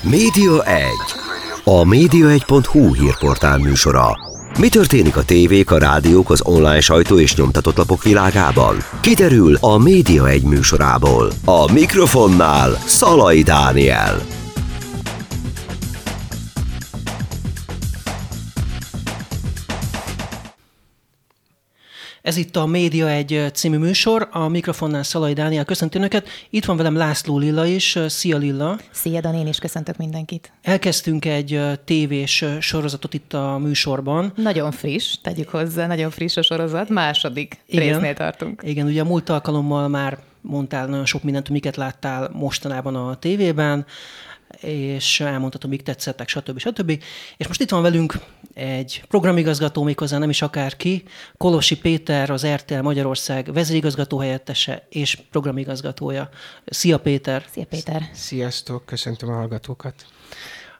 Média 1. A média1.hu hírportál műsora. Mi történik a tévék, a rádiók, az online sajtó és nyomtatott lapok világában? Kiderül a Média 1 műsorából. A mikrofonnál Szalai Dániel. Ez itt a Média egy című műsor, a mikrofonnál Szalai Dániel köszönti Önöket. Itt van velem László Lilla is. Szia Lilla! Szia Dan, én is köszöntök mindenkit. Elkezdtünk egy tévés sorozatot itt a műsorban. Nagyon friss, tegyük hozzá, nagyon friss a sorozat, második Igen. résznél tartunk. Igen, ugye a múlt alkalommal már mondtál nagyon sok mindent, miket láttál mostanában a tévében és elmondhatom, mik tetszettek, stb. stb. És most itt van velünk egy programigazgató, méghozzá nem is akárki, Kolosi Péter, az RTL Magyarország vezérigazgató helyettese és programigazgatója. Szia Péter! Szia Péter! Sziasztok, köszöntöm a hallgatókat!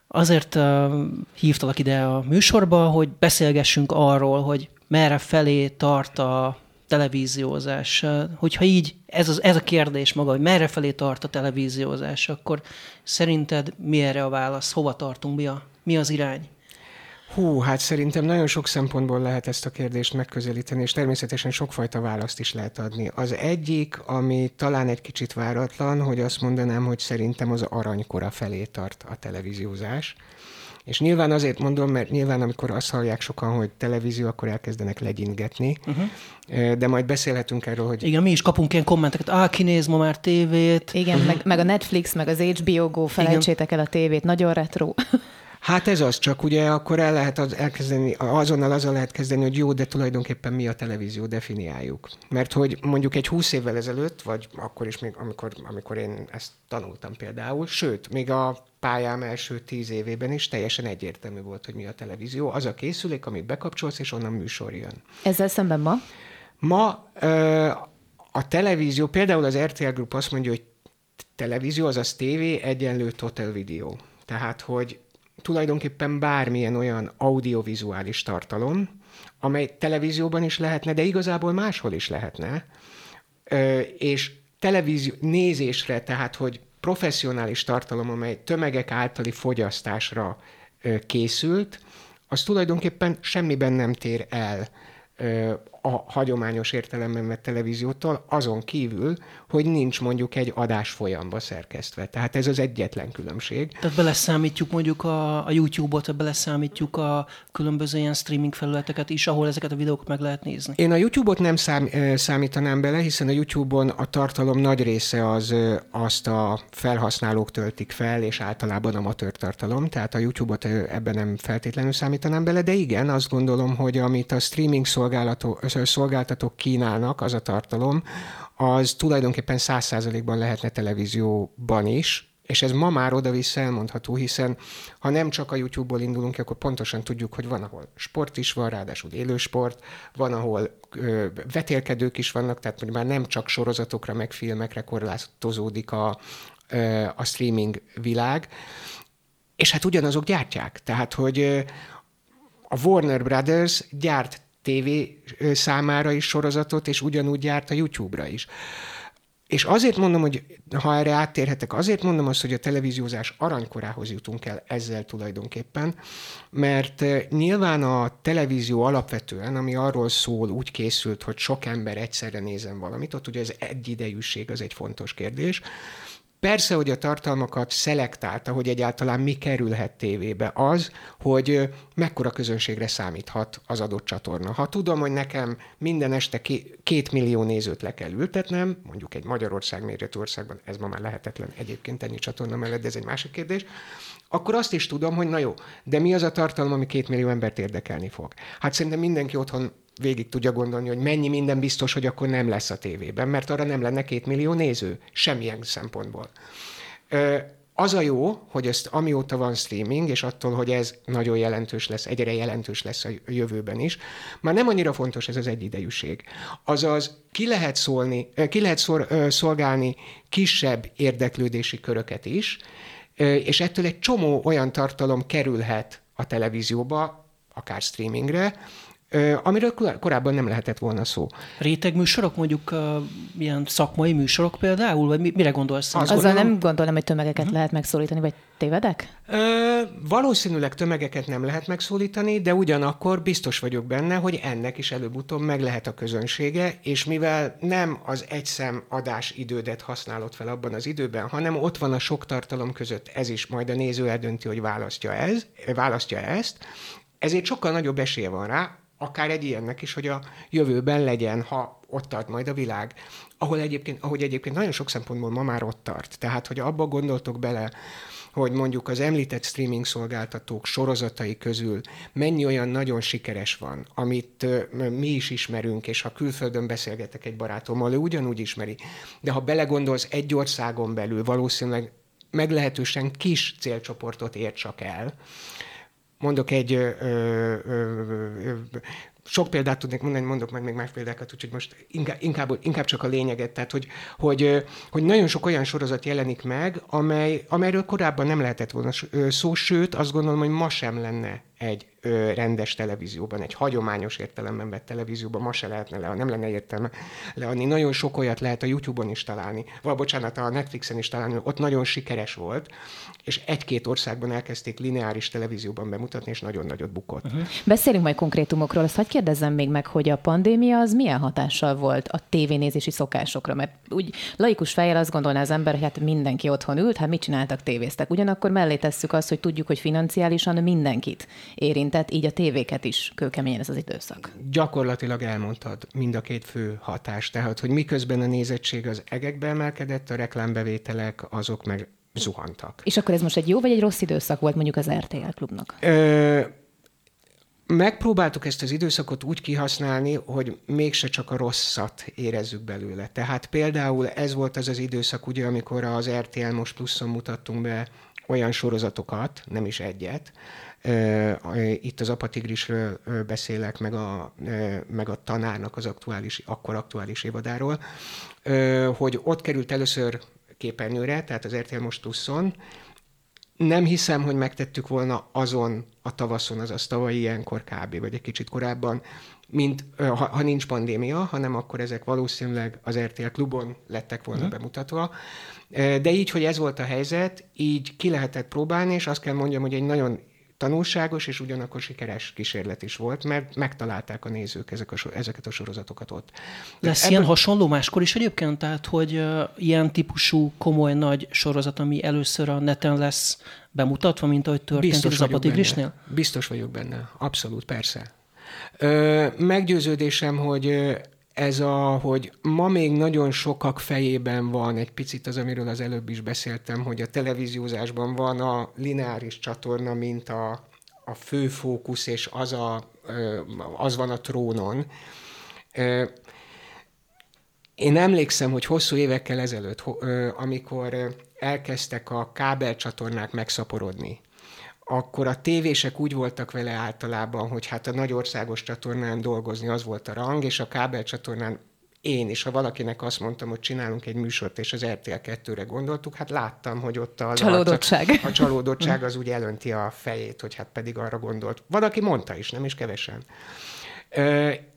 Azért uh, hívtalak ide a műsorba, hogy beszélgessünk arról, hogy merre felé tart a televíziózás. Hogyha így, ez, az, ez a kérdés maga, hogy merre felé tart a televíziózás, akkor szerinted mi erre a válasz? Hova tartunk? Mi, a, mi az irány? Hú, hát szerintem nagyon sok szempontból lehet ezt a kérdést megközelíteni, és természetesen sokfajta választ is lehet adni. Az egyik, ami talán egy kicsit váratlan, hogy azt mondanám, hogy szerintem az aranykora felé tart a televíziózás. És nyilván azért mondom, mert nyilván amikor azt hallják sokan, hogy televízió, akkor elkezdenek legyingetni, uh-huh. de majd beszélhetünk erről, hogy... Igen, mi is kapunk ilyen kommenteket, á, kinéz ma már tévét. Igen, uh-huh. meg, meg a Netflix, meg az HBO Go, felejtsétek Igen. el a tévét, nagyon retro. Hát ez az, csak ugye akkor el lehet az, elkezdeni, azonnal azzal lehet kezdeni, hogy jó, de tulajdonképpen mi a televízió, definiáljuk. Mert hogy mondjuk egy húsz évvel ezelőtt, vagy akkor is még, amikor, amikor én ezt tanultam például, sőt, még a pályám első tíz évében is teljesen egyértelmű volt, hogy mi a televízió. Az a készülék, amit bekapcsolsz, és onnan műsor jön. Ezzel szemben ma? Ma ö, a televízió, például az RTL Group azt mondja, hogy televízió, azaz tévé egyenlő total video. Tehát, hogy tulajdonképpen bármilyen olyan audiovizuális tartalom, amely televízióban is lehetne, de igazából máshol is lehetne, és televízió nézésre, tehát hogy professzionális tartalom, amely tömegek általi fogyasztásra készült, az tulajdonképpen semmiben nem tér el a hagyományos értelemben vett televíziótól, azon kívül, hogy nincs mondjuk egy adás folyamba szerkesztve. Tehát ez az egyetlen különbség. Tehát beleszámítjuk mondjuk a, a YouTube-ot, beleszámítjuk a különböző ilyen streaming felületeket is, ahol ezeket a videókat meg lehet nézni. Én a YouTube-ot nem szám, számítanám bele, hiszen a YouTube-on a tartalom nagy része az azt a felhasználók töltik fel, és általában amatőr tartalom, tehát a YouTube-ot ebben nem feltétlenül számítanám bele, de igen, azt gondolom, hogy amit a streaming szolgáltatók kínálnak, az a tartalom, az tulajdonképpen száz százalékban lehetne televízióban is, és ez ma már oda-vissza elmondható, hiszen ha nem csak a YouTube-ból indulunk akkor pontosan tudjuk, hogy van, ahol sport is van, ráadásul élősport, van, ahol ö, vetélkedők is vannak, tehát hogy már nem csak sorozatokra, meg filmekre korlátozódik a, ö, a streaming világ, és hát ugyanazok gyártják. Tehát, hogy a Warner Brothers gyárt TV számára is sorozatot, és ugyanúgy gyárt a YouTube-ra is. És azért mondom, hogy ha erre áttérhetek, azért mondom azt, hogy a televíziózás aranykorához jutunk el ezzel tulajdonképpen, mert nyilván a televízió alapvetően, ami arról szól, úgy készült, hogy sok ember egyszerre nézen valamit, ott ugye az egyidejűség az egy fontos kérdés, Persze, hogy a tartalmakat szelektálta, hogy egyáltalán mi kerülhet tévébe, az, hogy mekkora közönségre számíthat az adott csatorna. Ha tudom, hogy nekem minden este két millió nézőt le kell ültetnem, mondjuk egy Magyarország méretű országban, ez ma már lehetetlen egyébként ennyi csatorna mellett, de ez egy másik kérdés, akkor azt is tudom, hogy na jó, de mi az a tartalom, ami két millió embert érdekelni fog? Hát szerintem mindenki otthon végig tudja gondolni, hogy mennyi minden biztos, hogy akkor nem lesz a tévében, mert arra nem lenne két millió néző, semmilyen szempontból. Az a jó, hogy ezt amióta van streaming, és attól, hogy ez nagyon jelentős lesz, egyre jelentős lesz a jövőben is, már nem annyira fontos ez az egyidejűség. Azaz ki lehet, szólni, ki lehet szor, szolgálni kisebb érdeklődési köröket is, és ettől egy csomó olyan tartalom kerülhet a televízióba, akár streamingre, amiről korábban nem lehetett volna szó. Rétegműsorok, mondjuk uh, ilyen szakmai műsorok például, vagy mire gondolsz? Az Azzal nem gondolom, hogy tömegeket hmm. lehet megszólítani, vagy tévedek? Ö, valószínűleg tömegeket nem lehet megszólítani, de ugyanakkor biztos vagyok benne, hogy ennek is előbb-utóbb meg lehet a közönsége, és mivel nem az egyszem adás idődet használod fel abban az időben, hanem ott van a sok tartalom között ez is, majd a néző eldönti, hogy választja, ez, választja ezt, ezért sokkal nagyobb esélye van rá, akár egy ilyennek is, hogy a jövőben legyen, ha ott tart majd a világ, ahol egyébként, ahogy egyébként nagyon sok szempontból ma már ott tart. Tehát, hogy abba gondoltok bele, hogy mondjuk az említett streaming szolgáltatók sorozatai közül mennyi olyan nagyon sikeres van, amit mi is ismerünk, és ha külföldön beszélgetek egy barátommal, ő ugyanúgy ismeri. De ha belegondolsz, egy országon belül valószínűleg meglehetősen kis célcsoportot ér csak el, mondok egy ö, ö, ö, sok példát tudnék mondani, mondok meg még más példákat, úgyhogy most inkább, inkább, inkább csak a lényeget, tehát hogy, hogy, hogy nagyon sok olyan sorozat jelenik meg, amely, amelyről korábban nem lehetett volna szó, sőt azt gondolom, hogy ma sem lenne egy ö, rendes televízióban, egy hagyományos értelemben vett televízióban ma se lehetne le, nem lenne értelme leadni. Nagyon sok olyat lehet a YouTube-on is találni, vagy bocsánat, a Netflixen is találni, ott nagyon sikeres volt, és egy-két országban elkezdték lineáris televízióban bemutatni, és nagyon nagyot bukott. Uh-huh. Beszélünk majd konkrétumokról, azt hagyd kérdezzem még meg, hogy a pandémia az milyen hatással volt a tévénézési szokásokra, mert úgy laikus fejjel azt gondolná az ember, hogy hát mindenki otthon ült, hát mit csináltak, tévéztek. Ugyanakkor mellé tesszük azt, hogy tudjuk, hogy financiálisan mindenkit érintett, így a tévéket is kőkeményen ez az időszak. Gyakorlatilag elmondtad mind a két fő hatás, tehát hogy miközben a nézettség az egekbe emelkedett, a reklámbevételek azok meg zuhantak. És akkor ez most egy jó vagy egy rossz időszak volt mondjuk az RTL klubnak? Ö, megpróbáltuk ezt az időszakot úgy kihasználni, hogy mégse csak a rosszat érezzük belőle. Tehát például ez volt az az időszak, ugye, amikor az RTL Most Pluszon mutattunk be olyan sorozatokat, nem is egyet, itt az apatigrisről beszélek, meg a, meg a tanárnak az aktuális, akkor aktuális évadáról, hogy ott került először képernyőre, tehát az RTL Most Pluszon, nem hiszem, hogy megtettük volna azon a tavaszon, azaz tavalyi ilyenkor kb. vagy egy kicsit korábban, mint ha, ha nincs pandémia, hanem akkor ezek valószínűleg az RTL klubon lettek volna uh-huh. bemutatva. De így, hogy ez volt a helyzet, így ki lehetett próbálni, és azt kell mondjam, hogy egy nagyon tanulságos és ugyanakkor sikeres kísérlet is volt, mert megtalálták a nézők ezek a, ezeket a sorozatokat ott. Lesz ebből... ilyen hasonló máskor is egyébként? Tehát, hogy uh, ilyen típusú komoly nagy sorozat, ami először a neten lesz bemutatva, mint ahogy történt Biztos az Apatigrisnél? Biztos vagyok benne, abszolút, persze. Meggyőződésem, hogy ez a, hogy ma még nagyon sokak fejében van egy picit az, amiről az előbb is beszéltem, hogy a televíziózásban van a lineáris csatorna, mint a, a fő fókusz, és az, a, az van a trónon. Én emlékszem, hogy hosszú évekkel ezelőtt, amikor elkezdtek a kábelcsatornák megszaporodni, akkor a tévések úgy voltak vele általában, hogy hát a nagy országos csatornán dolgozni az volt a rang, és a kábel csatornán én is, ha valakinek azt mondtam, hogy csinálunk egy műsort, és az RTL 2-re gondoltuk, hát láttam, hogy ott a csalódottság, a, a csalódottság az úgy elönti a fejét, hogy hát pedig arra gondolt. Valaki mondta is, nem is kevesen.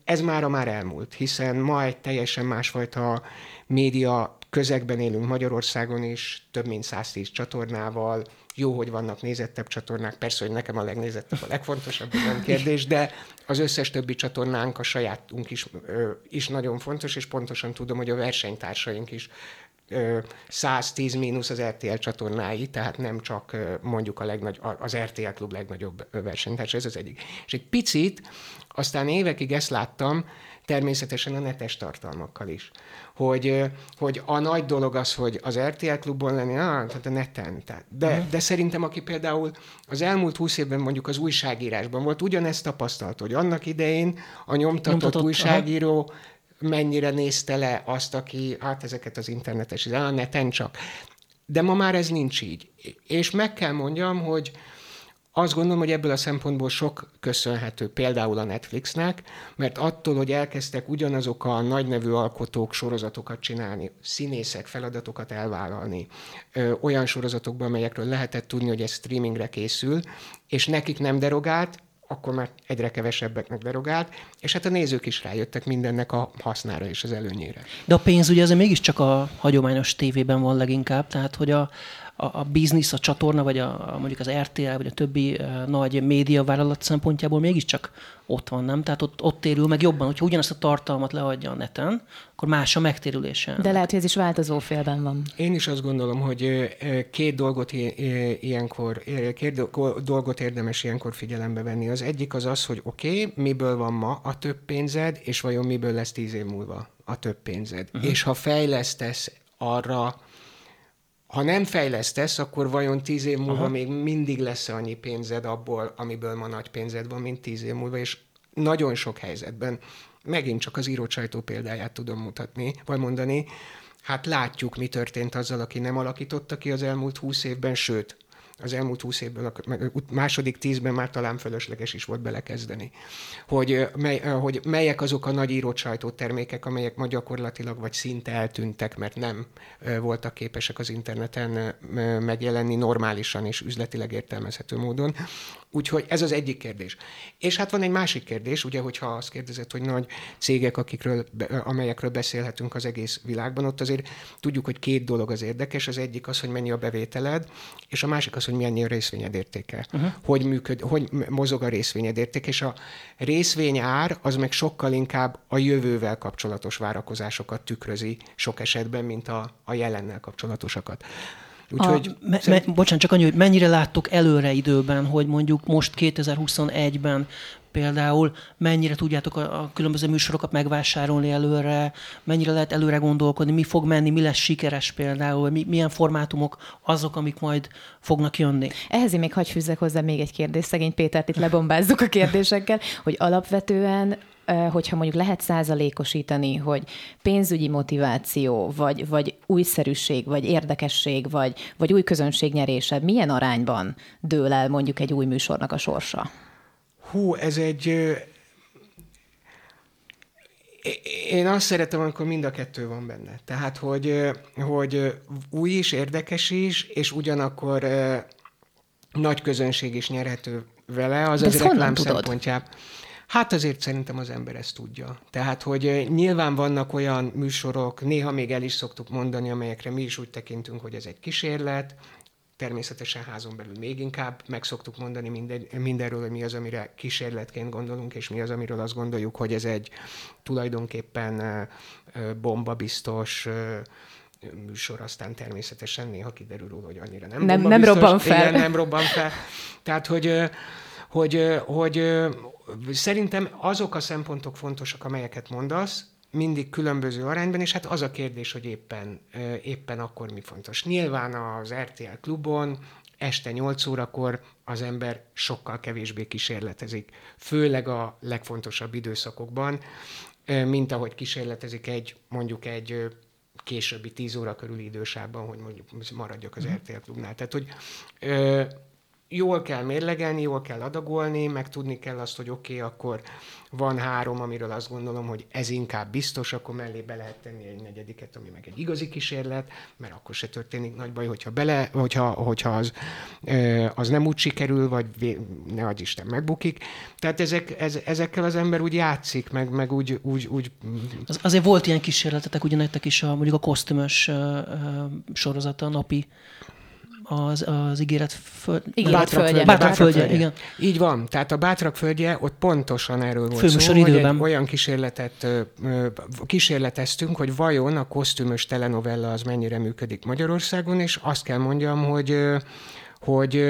Ez mára már elmúlt, hiszen ma egy teljesen másfajta média közegben élünk Magyarországon is, több mint 110 csatornával, jó, hogy vannak nézettebb csatornák, persze, hogy nekem a legnézettebb a legfontosabb, nem kérdés, de az összes többi csatornánk, a sajátunk is, is nagyon fontos, és pontosan tudom, hogy a versenytársaink is 110 mínusz az RTL csatornái, tehát nem csak mondjuk a legnagy, az RTL klub legnagyobb versenytársa, ez az egyik. És egy picit, aztán évekig ezt láttam, természetesen a netes tartalmakkal is. Hogy, hogy a nagy dolog az, hogy az RTL klubban lenni, ah, tehát a neten. Tehát. De, uh-huh. de szerintem, aki például az elmúlt húsz évben mondjuk az újságírásban volt, ugyanezt tapasztalt, hogy annak idején a nyomtatott, nyomtatott újságíró aha mennyire nézte le azt, aki, hát ezeket az internetes, a neten csak. De ma már ez nincs így. És meg kell mondjam, hogy azt gondolom, hogy ebből a szempontból sok köszönhető például a Netflixnek, mert attól, hogy elkezdtek ugyanazok a nagynevű alkotók sorozatokat csinálni, színészek feladatokat elvállalni, ö, olyan sorozatokban, amelyekről lehetett tudni, hogy ez streamingre készül, és nekik nem derogált, akkor már egyre kevesebbeknek derogált, és hát a nézők is rájöttek mindennek a hasznára és az előnyére. De a pénz ugye azért mégiscsak a hagyományos tévében van leginkább, tehát hogy a, a, a biznisz, a csatorna, vagy a, a mondjuk az RTL, vagy a többi uh, nagy médiavállalat szempontjából mégiscsak ott van, nem? Tehát ott, ott térül meg jobban, hogyha ugyanazt a tartalmat leadja a neten, akkor más a megtérülése. De lehet, hogy ez is változó félben van. Én is azt gondolom, hogy két dolgot ilyenkor, két dolgot érdemes ilyenkor figyelembe venni. Az egyik az az, hogy oké, okay, miből van ma a több pénzed, és vajon miből lesz tíz év múlva a több pénzed. Uh-huh. És ha fejlesztesz arra ha nem fejlesztesz, akkor vajon tíz év múlva Aha. még mindig lesz annyi pénzed abból, amiből ma nagy pénzed van, mint tíz év múlva, és nagyon sok helyzetben, megint csak az írócsajtó példáját tudom mutatni, vagy mondani, hát látjuk, mi történt azzal, aki nem alakította ki az elmúlt húsz évben, sőt, az elmúlt húsz évben, a második tízben már talán fölösleges is volt belekezdeni. Hogy, mely, hogy melyek azok a nagy írott sajtótermékek, amelyek ma gyakorlatilag vagy szinte eltűntek, mert nem voltak képesek az interneten megjelenni normálisan és üzletileg értelmezhető módon. Úgyhogy ez az egyik kérdés. És hát van egy másik kérdés, ugye, hogyha azt kérdezett, hogy nagy cégek, akikről, amelyekről beszélhetünk az egész világban, ott azért tudjuk, hogy két dolog az érdekes. Az egyik az, hogy mennyi a bevételed, és a másik az, hogy mennyi a részvényed értéke. Uh-huh. Hogy, működ, hogy mozog a részvényed értéke, és a részvényár az meg sokkal inkább a jövővel kapcsolatos várakozásokat tükrözi sok esetben, mint a, a jelennel kapcsolatosakat. Úgyhogy a, me, szerint... me, bocsánat, csak annyi, hogy mennyire láttok előre időben, hogy mondjuk most 2021-ben például mennyire tudjátok a, a különböző műsorokat megvásárolni előre, mennyire lehet előre gondolkodni, mi fog menni, mi lesz sikeres például, mi, milyen formátumok azok, amik majd fognak jönni. Ehhez én még hagyj fűzzek hozzá még egy kérdést, szegény Pétert itt lebombázzuk a kérdésekkel, hogy alapvetően hogyha mondjuk lehet százalékosítani, hogy pénzügyi motiváció, vagy, vagy újszerűség, vagy érdekesség, vagy, vagy új közönségnyerése, milyen arányban dől el mondjuk egy új műsornak a sorsa? Hú, ez egy... Én azt szeretem, amikor mind a kettő van benne. Tehát, hogy, hogy új is, érdekes is, és ugyanakkor nagy közönség is nyerhető vele, az De az reklám szempontjából. Hát azért szerintem az ember ezt tudja. Tehát, hogy nyilván vannak olyan műsorok, néha még el is szoktuk mondani, amelyekre mi is úgy tekintünk, hogy ez egy kísérlet, természetesen házon belül még inkább meg szoktuk mondani minden, mindenről, hogy mi az, amire kísérletként gondolunk, és mi az, amiről azt gondoljuk, hogy ez egy tulajdonképpen bombabiztos műsor, aztán természetesen néha kiderül róla, hogy annyira nem Nem, nem robban fel. Igen, nem robban fel. Tehát, hogy, hogy, hogy szerintem azok a szempontok fontosak, amelyeket mondasz, mindig különböző arányban, és hát az a kérdés, hogy éppen, éppen akkor mi fontos. Nyilván az RTL klubon este 8 órakor az ember sokkal kevésbé kísérletezik, főleg a legfontosabb időszakokban, mint ahogy kísérletezik egy, mondjuk egy későbbi 10 óra körüli idősában, hogy mondjuk maradjak az mhm. RTL klubnál. Tehát, hogy jól kell mérlegelni, jól kell adagolni, meg tudni kell azt, hogy oké, okay, akkor van három, amiről azt gondolom, hogy ez inkább biztos, akkor mellé be lehet tenni egy negyediket, ami meg egy igazi kísérlet, mert akkor se történik nagy baj, hogyha, bele, hogyha, hogyha az, az nem úgy sikerül, vagy ne adj Isten megbukik. Tehát ezek, ez, ezekkel az ember úgy játszik, meg, meg úgy... úgy, úgy... Az, azért volt ilyen kísérletetek, ugye nektek is a, mondjuk a kosztümös sorozata, a napi az, az ígéret föld... Igen, bátrak földje. Bátrak földje, földje, igen. Így van. Tehát a bátrak földje, ott pontosan erről volt Főműsor szó, időben. hogy olyan kísérletet kísérleteztünk, hogy vajon a kosztümös telenovella az mennyire működik Magyarországon, és azt kell mondjam, hogy hogy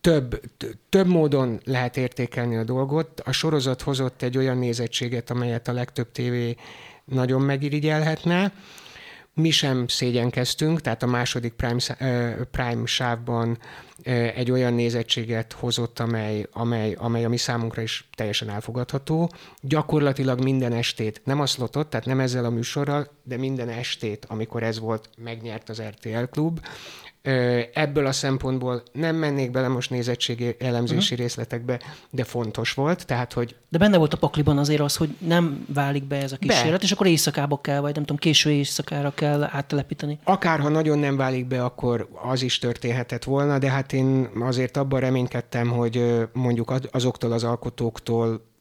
több, több módon lehet értékelni a dolgot. A sorozat hozott egy olyan nézettséget, amelyet a legtöbb tévé nagyon megirigyelhetne, mi sem szégyenkeztünk, tehát a második Prime, Prime sávban egy olyan nézettséget hozott, amely, amely, amely a mi számunkra is teljesen elfogadható. Gyakorlatilag minden estét, nem a slotot, tehát nem ezzel a műsorral, de minden estét, amikor ez volt, megnyert az RTL klub. Ebből a szempontból nem mennék bele most nézettségi elemzési uh-huh. részletekbe, de fontos volt, tehát hogy... De benne volt a pakliban azért az, hogy nem válik be ez a kísérlet, be. és akkor éjszakába kell, vagy nem tudom, késő éjszakára kell áttelepíteni. Akár ha nagyon nem válik be, akkor az is történhetett volna, de hát én azért abban reménykedtem, hogy mondjuk azoktól az alkotóktól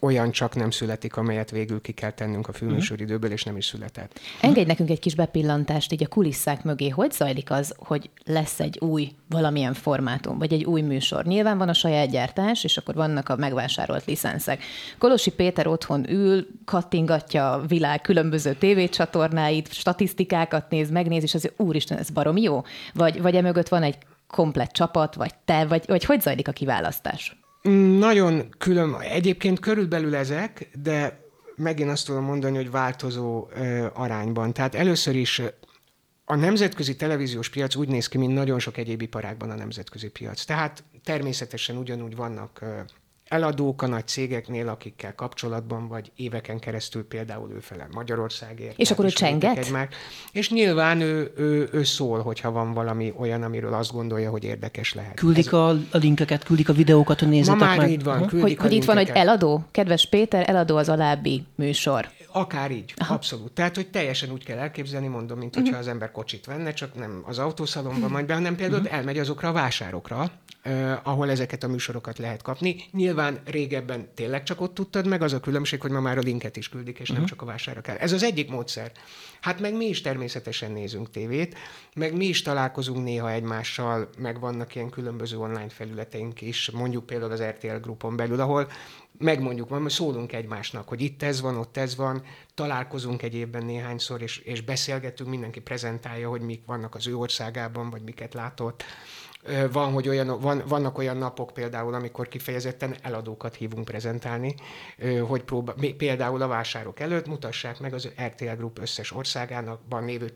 olyan csak nem születik, amelyet végül ki kell tennünk a filmműsoridőből, és nem is született. Engedj nekünk egy kis bepillantást így a kulisszák mögé. Hogy zajlik az, hogy lesz egy új valamilyen formátum, vagy egy új műsor? Nyilván van a saját gyártás, és akkor vannak a megvásárolt licenszek. Kolosi Péter otthon ül, kattingatja a világ különböző tévécsatornáit, statisztikákat néz, megnéz, és az úristen, ez barom jó? Vagy, vagy emögött van egy komplett csapat, vagy te, vagy, vagy hogy zajlik a kiválasztás? Nagyon külön, egyébként körülbelül ezek, de megint azt tudom mondani, hogy változó ö, arányban. Tehát először is a nemzetközi televíziós piac úgy néz ki, mint nagyon sok egyéb iparágban a nemzetközi piac. Tehát természetesen ugyanúgy vannak eladók a nagy cégeknél, akikkel kapcsolatban vagy éveken keresztül például ő felel Magyarországért. És akkor ő csenget? Egymás. És nyilván ő, ő, ő szól, hogyha van valami olyan, amiről azt gondolja, hogy érdekes lehet. Küldik Ez... a, a linkeket, küldik a videókat, hogy nézzetek Ma már meg. így van, uh-huh. Hogy, hogy itt van, hogy eladó, kedves Péter, eladó az alábbi műsor. Akár így, Aha. abszolút. Tehát, hogy teljesen úgy kell elképzelni, mondom, mint hogyha uh-huh. az ember kocsit venne, csak nem az autószalomban uh-huh. majd be, hanem például uh-huh. elmegy azokra a vásárokra, ahol ezeket a műsorokat lehet kapni. Nyilván régebben tényleg csak ott tudtad meg, az a különbség, hogy ma már a linket is küldik, és uh-huh. nem mhm. csak a vásárra kell. Ez az egyik módszer. Hát meg mi is természetesen nézünk tévét, meg mi is találkozunk néha egymással, meg vannak ilyen különböző online felületeink is, mondjuk például az RTL grupon belül, ahol megmondjuk, majd szólunk egymásnak, hogy itt ez van, ott ez van, találkozunk egy évben néhányszor, és, és beszélgetünk, mindenki prezentálja, hogy mik vannak az ő országában, vagy miket látott. Van, hogy olyan, van, vannak olyan napok például, amikor kifejezetten eladókat hívunk prezentálni, hogy próba, például a vásárok előtt mutassák meg az RTL Group összes országának, lévő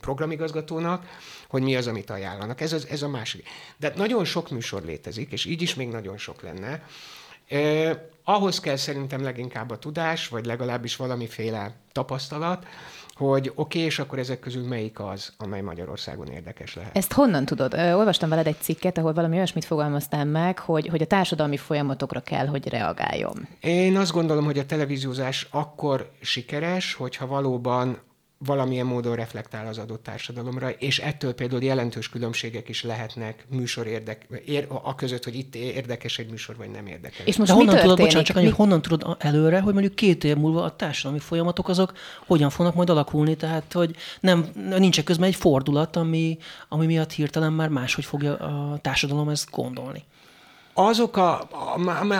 programigazgatónak, hogy mi az, amit ajánlanak. Ez, az, ez a másik. De nagyon sok műsor létezik, és így is még nagyon sok lenne. Eh, ahhoz kell szerintem leginkább a tudás, vagy legalábbis valamiféle tapasztalat, hogy oké, okay, és akkor ezek közül melyik az, amely Magyarországon érdekes lehet. Ezt honnan tudod? Olvastam veled egy cikket, ahol valami olyasmit fogalmaztál meg, hogy, hogy a társadalmi folyamatokra kell, hogy reagáljon. Én azt gondolom, hogy a televíziózás akkor sikeres, hogyha valóban valamilyen módon reflektál az adott társadalomra, és ettől például jelentős különbségek is lehetnek műsor érdek, ér, a között, hogy itt érdekes egy műsor, vagy nem érdekes. És most De honnan tudod, bocsánat, csak annyi, honnan tudod előre, hogy mondjuk két év múlva a társadalmi folyamatok azok hogyan fognak majd alakulni, tehát hogy nem, nincs közben egy fordulat, ami, ami miatt hirtelen már máshogy fogja a társadalom ezt gondolni azok a,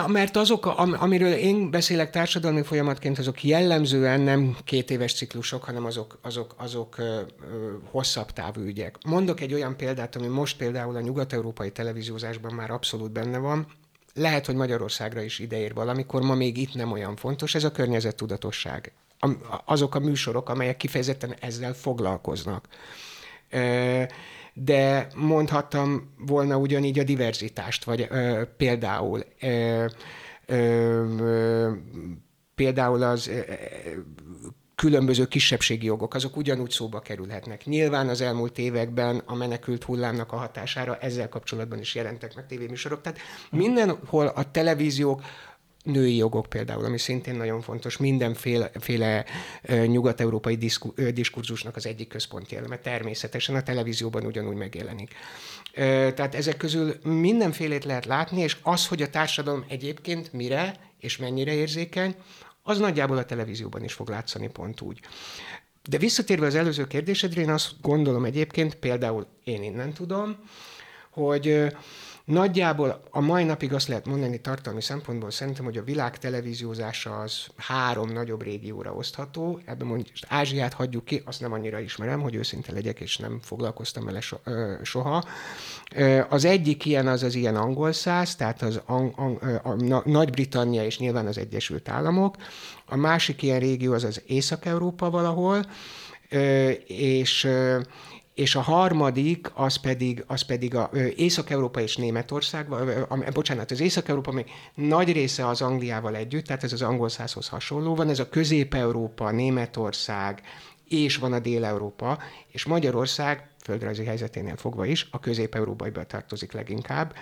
mert azok, a, amiről én beszélek társadalmi folyamatként, azok jellemzően nem két éves ciklusok, hanem azok, azok, azok ö, ö, hosszabb távú ügyek. Mondok egy olyan példát, ami most például a nyugat-európai televíziózásban már abszolút benne van, lehet, hogy Magyarországra is ideér valamikor, ma még itt nem olyan fontos, ez a környezettudatosság. Azok a műsorok, amelyek kifejezetten ezzel foglalkoznak de mondhattam volna ugyanígy a diverzitást, vagy ö, például ö, ö, például az ö, különböző kisebbségi jogok, azok ugyanúgy szóba kerülhetnek. Nyilván az elmúlt években a menekült hullámnak a hatására ezzel kapcsolatban is jelentek meg tévéműsorok. Tehát mindenhol a televíziók női jogok például, ami szintén nagyon fontos, mindenféle féle, nyugat-európai diszku, diskurzusnak az egyik központi eleme. Természetesen a televízióban ugyanúgy megjelenik. Tehát ezek közül mindenfélét lehet látni, és az, hogy a társadalom egyébként mire és mennyire érzékeny, az nagyjából a televízióban is fog látszani pont úgy. De visszatérve az előző kérdésedre, én azt gondolom egyébként, például én innen tudom, hogy Nagyjából a mai napig azt lehet mondani tartalmi szempontból szerintem, hogy a világ televíziózása az három nagyobb régióra osztható. Ebben mondjuk Ázsiát hagyjuk ki, azt nem annyira ismerem, hogy őszinte legyek, és nem foglalkoztam vele soha. Az egyik ilyen az az ilyen angol száz, tehát az ang, ang, a Nagy-Britannia és nyilván az Egyesült Államok. A másik ilyen régió az az Észak-Európa valahol, és és a harmadik, az pedig, az pedig a Észak-Európa és Németország, bocsánat, az Észak-Európa még nagy része az Angliával együtt, tehát ez az angol százhoz hasonló van, ez a Közép-Európa, Németország, és van a Dél-Európa, és Magyarország földrajzi helyzeténél fogva is, a közép-európaiba tartozik leginkább.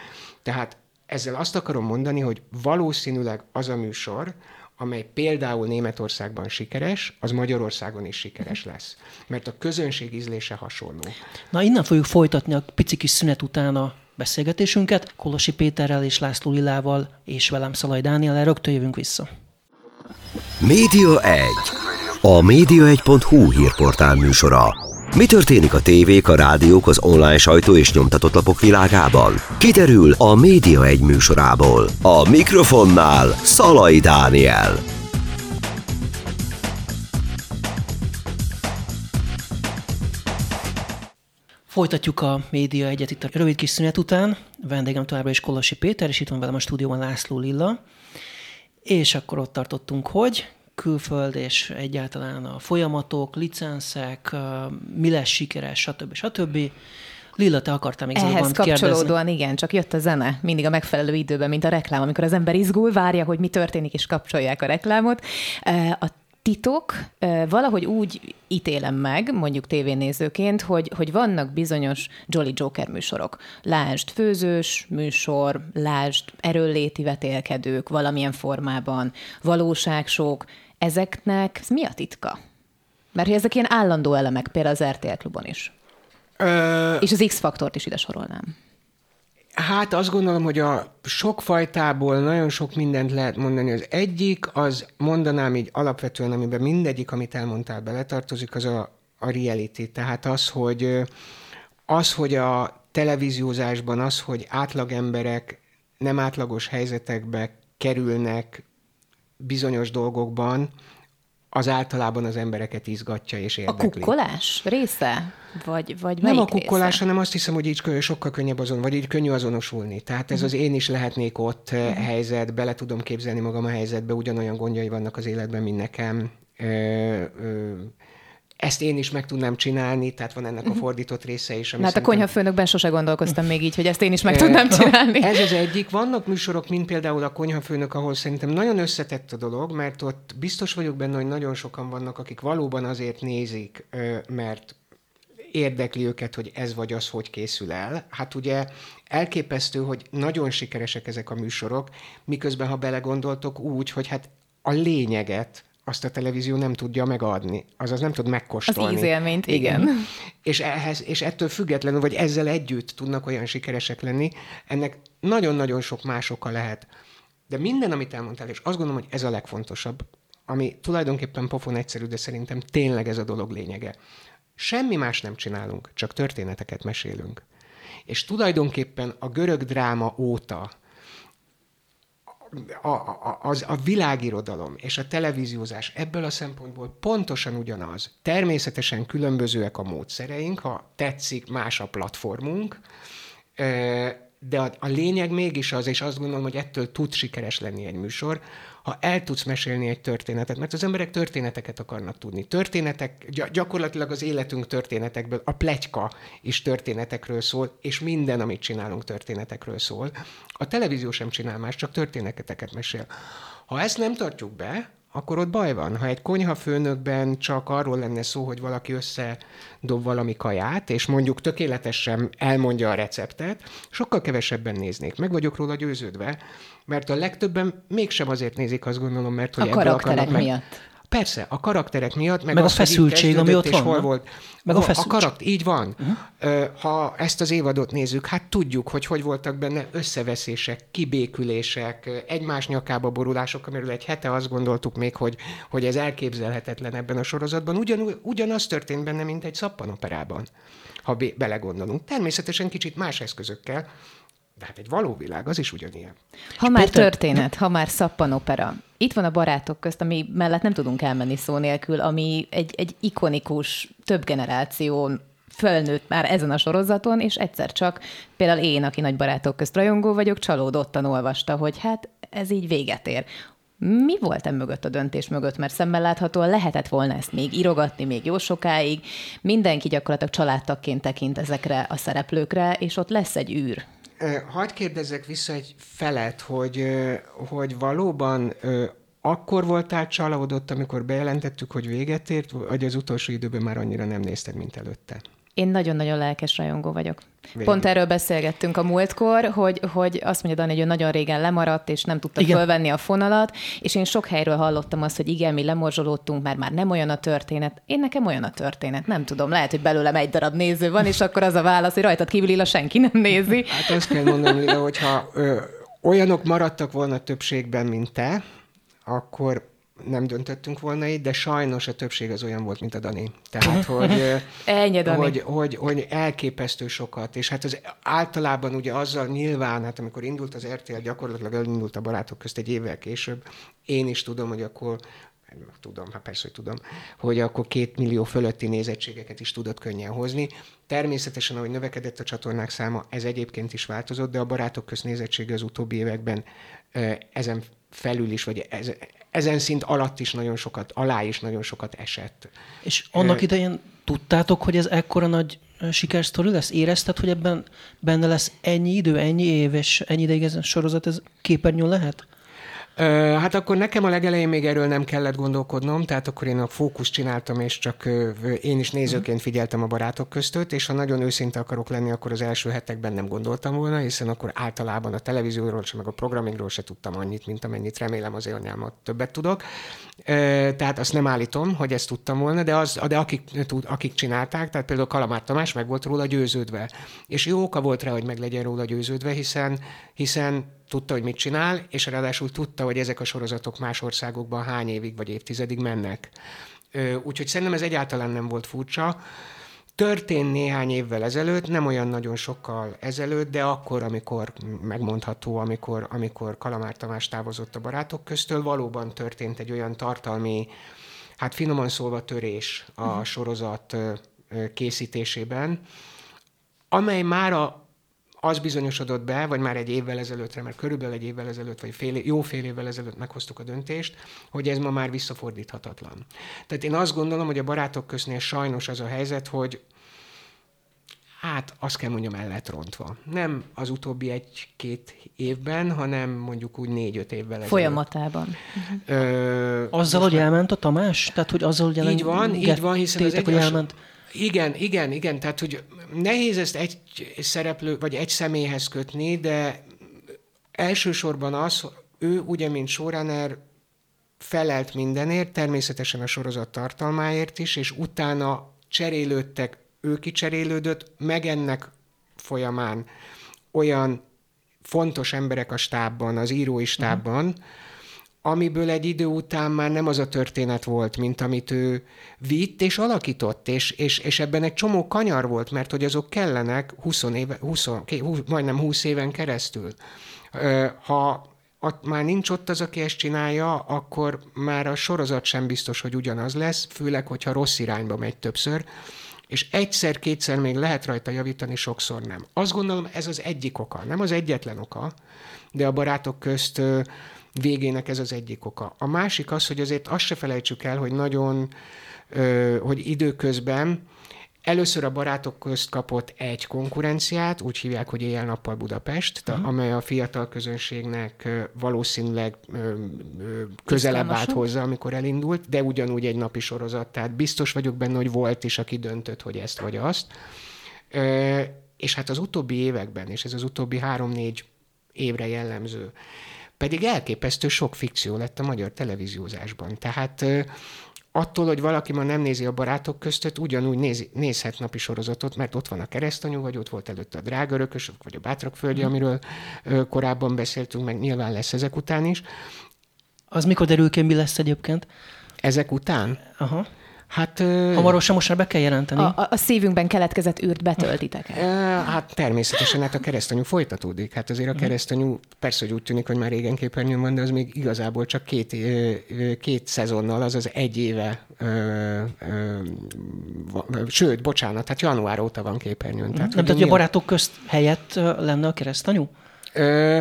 Tehát ezzel azt akarom mondani, hogy valószínűleg az a műsor, amely például Németországban sikeres, az Magyarországon is sikeres lesz. Mert a közönség ízlése hasonló. Na, innen fogjuk folytatni a pici kis szünet után a beszélgetésünket. Kolosi Péterrel és László Lilával és velem Szalaj Dániel, rögtön jövünk vissza. Média 1. A média1.hu hírportál műsora. Mi történik a tévék, a rádiók, az online sajtó és nyomtatott lapok világában? Kiderül a Média 1 műsorából. A mikrofonnál Szalai Dániel. Folytatjuk a Média egyet itt a rövid kis szünet után. Vendégem továbbra is Kolosi Péter, és itt van velem a stúdióban László Lilla. És akkor ott tartottunk, hogy külföld és egyáltalán a folyamatok, licenszek, mi lesz sikeres, stb. stb. Lilla, te akartál még Ehhez kapcsolódóan kérdezni. igen, csak jött a zene mindig a megfelelő időben, mint a reklám, amikor az ember izgul, várja, hogy mi történik, és kapcsolják a reklámot. A titok valahogy úgy ítélem meg, mondjuk tévénézőként, hogy, hogy vannak bizonyos Jolly Joker műsorok. Lásd főzős műsor, lásd erőléti vetélkedők valamilyen formában, valóságsok. Ezeknek mi a titka? Mert hogy ezek ilyen állandó elemek, például az RTL klubon is. Ö... És az X-faktort is ide sorolnám. Hát azt gondolom, hogy a sok fajtából nagyon sok mindent lehet mondani. Az egyik, az mondanám így alapvetően, amiben mindegyik, amit elmondtál, beletartozik, az a, a reality. Tehát az, hogy az, hogy a televíziózásban az, hogy átlag emberek nem átlagos helyzetekbe kerülnek bizonyos dolgokban, az általában az embereket izgatja és érdekli. A kukkolás része? Vagy, vagy Nem a kukkolás, része? hanem azt hiszem, hogy így sokkal könnyebb azon, vagy így könnyű azonosulni. Tehát ez uh-huh. az én is lehetnék ott uh-huh. helyzet, bele tudom képzelni magam a helyzetbe, ugyanolyan gondjai vannak az életben, mint nekem. Ö, ö, ezt én is meg tudnám csinálni, tehát van ennek a mhm. fordított része is. Ami hát szerintem... a konyhafőnökben sose gondolkoztam még így, hogy ezt én is meg tudnám csinálni. Ez az egyik. Vannak műsorok, mint például a konyhafőnök, ahol szerintem nagyon összetett a dolog, mert ott biztos vagyok benne, hogy nagyon sokan vannak, akik valóban azért nézik, mert érdekli őket, hogy ez vagy az hogy készül el. Hát ugye elképesztő, hogy nagyon sikeresek ezek a műsorok, miközben, ha belegondoltok úgy, hogy hát a lényeget azt a televízió nem tudja megadni, azaz nem tud megkóstolni. Az ízélményt, igen. igen. És, ehhez, és ettől függetlenül, vagy ezzel együtt tudnak olyan sikeresek lenni, ennek nagyon-nagyon sok más oka lehet. De minden, amit elmondtál, és azt gondolom, hogy ez a legfontosabb, ami tulajdonképpen pofon egyszerű, de szerintem tényleg ez a dolog lényege. Semmi más nem csinálunk, csak történeteket mesélünk. És tulajdonképpen a görög dráma óta a, a, az, a világirodalom és a televíziózás ebből a szempontból pontosan ugyanaz. Természetesen különbözőek a módszereink, ha tetszik, más a platformunk, de a, a lényeg mégis az, és azt gondolom, hogy ettől tud sikeres lenni egy műsor, ha el tudsz mesélni egy történetet, mert az emberek történeteket akarnak tudni. Történetek, gyakorlatilag az életünk történetekből, a plegyka is történetekről szól, és minden, amit csinálunk, történetekről szól. A televízió sem csinál más, csak történeteket mesél. Ha ezt nem tartjuk be, akkor ott baj van. Ha egy konyhafőnökben csak arról lenne szó, hogy valaki összedob valami kaját, és mondjuk tökéletesen elmondja a receptet, sokkal kevesebben néznék. Meg vagyok róla győződve, mert a legtöbben mégsem azért nézik, azt gondolom, mert hogy a karakterek miatt. Persze, a karakterek miatt, meg, meg az, a feszültség, ami ott van. Hol volt. Meg a, feszültség. a karakter, így van. Uh-huh. Ha ezt az évadot nézzük, hát tudjuk, hogy hogy voltak benne összeveszések, kibékülések, egymás nyakába borulások, amiről egy hete azt gondoltuk még, hogy, hogy ez elképzelhetetlen ebben a sorozatban. Ugyan, ugyanaz történt benne, mint egy szappanoperában, ha belegondolunk. Természetesen kicsit más eszközökkel, de hát egy való világ, az is ugyanilyen. Ha És már Péter... történet, ha már szappanopera. Itt van a barátok közt, ami mellett nem tudunk elmenni szó nélkül, ami egy, egy ikonikus, több generáció fölnőtt már ezen a sorozaton, és egyszer csak például én, aki nagy barátok közt rajongó vagyok, csalódottan olvasta, hogy hát ez így véget ér. Mi volt e mögött a döntés mögött? Mert szemmel láthatóan lehetett volna ezt még írogatni, még jó sokáig. Mindenki gyakorlatilag családtagként tekint ezekre a szereplőkre, és ott lesz egy űr. Hagy kérdezzek vissza egy felet, hogy, hogy valóban akkor voltál csalódott, amikor bejelentettük, hogy véget ért, vagy az utolsó időben már annyira nem nézted, mint előtte? Én nagyon-nagyon lelkes rajongó vagyok. Végül. Pont erről beszélgettünk a múltkor, hogy, hogy azt mondja Dani, hogy ő nagyon régen lemaradt, és nem tudta Igen. fölvenni a fonalat, és én sok helyről hallottam azt, hogy igen, mi lemorzsolódtunk, mert már nem olyan a történet. Én nekem olyan a történet, nem tudom, lehet, hogy belőlem egy darab néző van, és akkor az a válasz, hogy rajtad kívül Lila senki nem nézi. Hát azt kell mondanom, Lila, hogyha ö, olyanok maradtak volna többségben, mint te, akkor nem döntöttünk volna így, de sajnos a többség az olyan volt, mint a Dani. Tehát, hogy, Ennyi, Dani. hogy, hogy, hogy elképesztő sokat, és hát az általában ugye azzal nyilván, hát amikor indult az RTL, gyakorlatilag elindult a barátok közt egy évvel később, én is tudom, hogy akkor tudom, hát persze, hogy tudom, hogy akkor két millió fölötti nézettségeket is tudott könnyen hozni. Természetesen, ahogy növekedett a csatornák száma, ez egyébként is változott, de a barátok közt nézettsége az utóbbi években ezen felül is, vagy ez, ezen szint alatt is nagyon sokat, alá is nagyon sokat esett. És annak idején tudtátok, hogy ez ekkora nagy sikersztori lesz? Érezted, hogy ebben benne lesz ennyi idő, ennyi év, és ennyi ideig ez a sorozat ez képernyőn lehet? Hát akkor nekem a legelején még erről nem kellett gondolkodnom, tehát akkor én a fókusz csináltam, és csak én is nézőként figyeltem a barátok között, és ha nagyon őszinte akarok lenni, akkor az első hetekben nem gondoltam volna, hiszen akkor általában a televízióról sem, meg a programingról se tudtam annyit, mint amennyit remélem az anyámat többet tudok. Tehát azt nem állítom, hogy ezt tudtam volna, de, az, de akik, tud- akik csinálták, tehát például Kalamár Tamás meg volt róla győződve. És jó oka volt rá, hogy meg legyen róla győződve, hiszen, hiszen tudta, hogy mit csinál, és ráadásul tudta, hogy ezek a sorozatok más országokban hány évig vagy évtizedig mennek. Úgyhogy szerintem ez egyáltalán nem volt furcsa. Történt néhány évvel ezelőtt, nem olyan nagyon sokkal ezelőtt, de akkor, amikor megmondható, amikor, amikor Kalamár Tamás távozott a barátok köztől, valóban történt egy olyan tartalmi, hát finoman szólva törés a sorozat ö, ö, készítésében, amely már a, az bizonyosodott be, vagy már egy évvel ezelőttre, mert körülbelül egy évvel ezelőtt, vagy fél, jó fél évvel ezelőtt meghoztuk a döntést, hogy ez ma már visszafordíthatatlan. Tehát én azt gondolom, hogy a barátok köznél sajnos az a helyzet, hogy hát azt kell mondjam, el lett rontva. Nem az utóbbi egy-két évben, hanem mondjuk úgy négy-öt évvel ezelőtt. Folyamatában. Ö, Azzal, hogy elment a Tamás? Tehát, hogy azzal, hogy így van, így van, hiszen az engedtétek, hogy egy, elment? Igen, igen, igen, tehát hogy nehéz ezt egy szereplő, vagy egy személyhez kötni, de elsősorban az, ő ugye, mint showrunner, felelt mindenért, természetesen a sorozat tartalmáért is, és utána cserélődtek, ő kicserélődött, meg ennek folyamán olyan fontos emberek a stábban, az írói stábban, uh-huh amiből egy idő után már nem az a történet volt, mint amit ő vitt és alakított, és, és, és ebben egy csomó kanyar volt, mert hogy azok kellenek 20 éve, 20, 20, majdnem 20 éven keresztül. Ha ott már nincs ott az, aki ezt csinálja, akkor már a sorozat sem biztos, hogy ugyanaz lesz, főleg, hogyha rossz irányba megy többször, és egyszer-kétszer még lehet rajta javítani, sokszor nem. Azt gondolom, ez az egyik oka, nem az egyetlen oka, de a barátok közt végének ez az egyik oka. A másik az, hogy azért azt se felejtsük el, hogy nagyon, hogy időközben először a barátok közt kapott egy konkurenciát, úgy hívják, hogy éjjel-nappal Budapest, uh-huh. amely a fiatal közönségnek valószínűleg közelebb állt hozzá, amikor elindult, de ugyanúgy egy napi sorozat, tehát biztos vagyok benne, hogy volt is, aki döntött, hogy ezt vagy azt. És hát az utóbbi években, és ez az utóbbi három-négy évre jellemző, pedig elképesztő sok fikció lett a magyar televíziózásban. Tehát attól, hogy valaki ma nem nézi a barátok között, ugyanúgy nézi, nézhet napi sorozatot, mert ott van a keresztanyú, vagy ott volt előtte a drága örökösök, vagy a bátrak földje, amiről ö, korábban beszéltünk, meg nyilván lesz ezek után is. Az mikor derül ki, mi lesz egyébként? Ezek után? Aha. Hát, Hamarosan most már be kell jelenteni. A, a, szívünkben keletkezett űrt betöltitek el. Hát természetesen, hát a keresztanyú folytatódik. Hát azért a keresztanyú persze, hogy úgy tűnik, hogy már régen képernyőn van, de az még igazából csak két, két szezonnal, azaz egy éve, sőt, bocsánat, hát január óta van képernyőn. Tehát, nem, tehát, hogy a barátok közt helyett lenne a keresztanyú? Ö,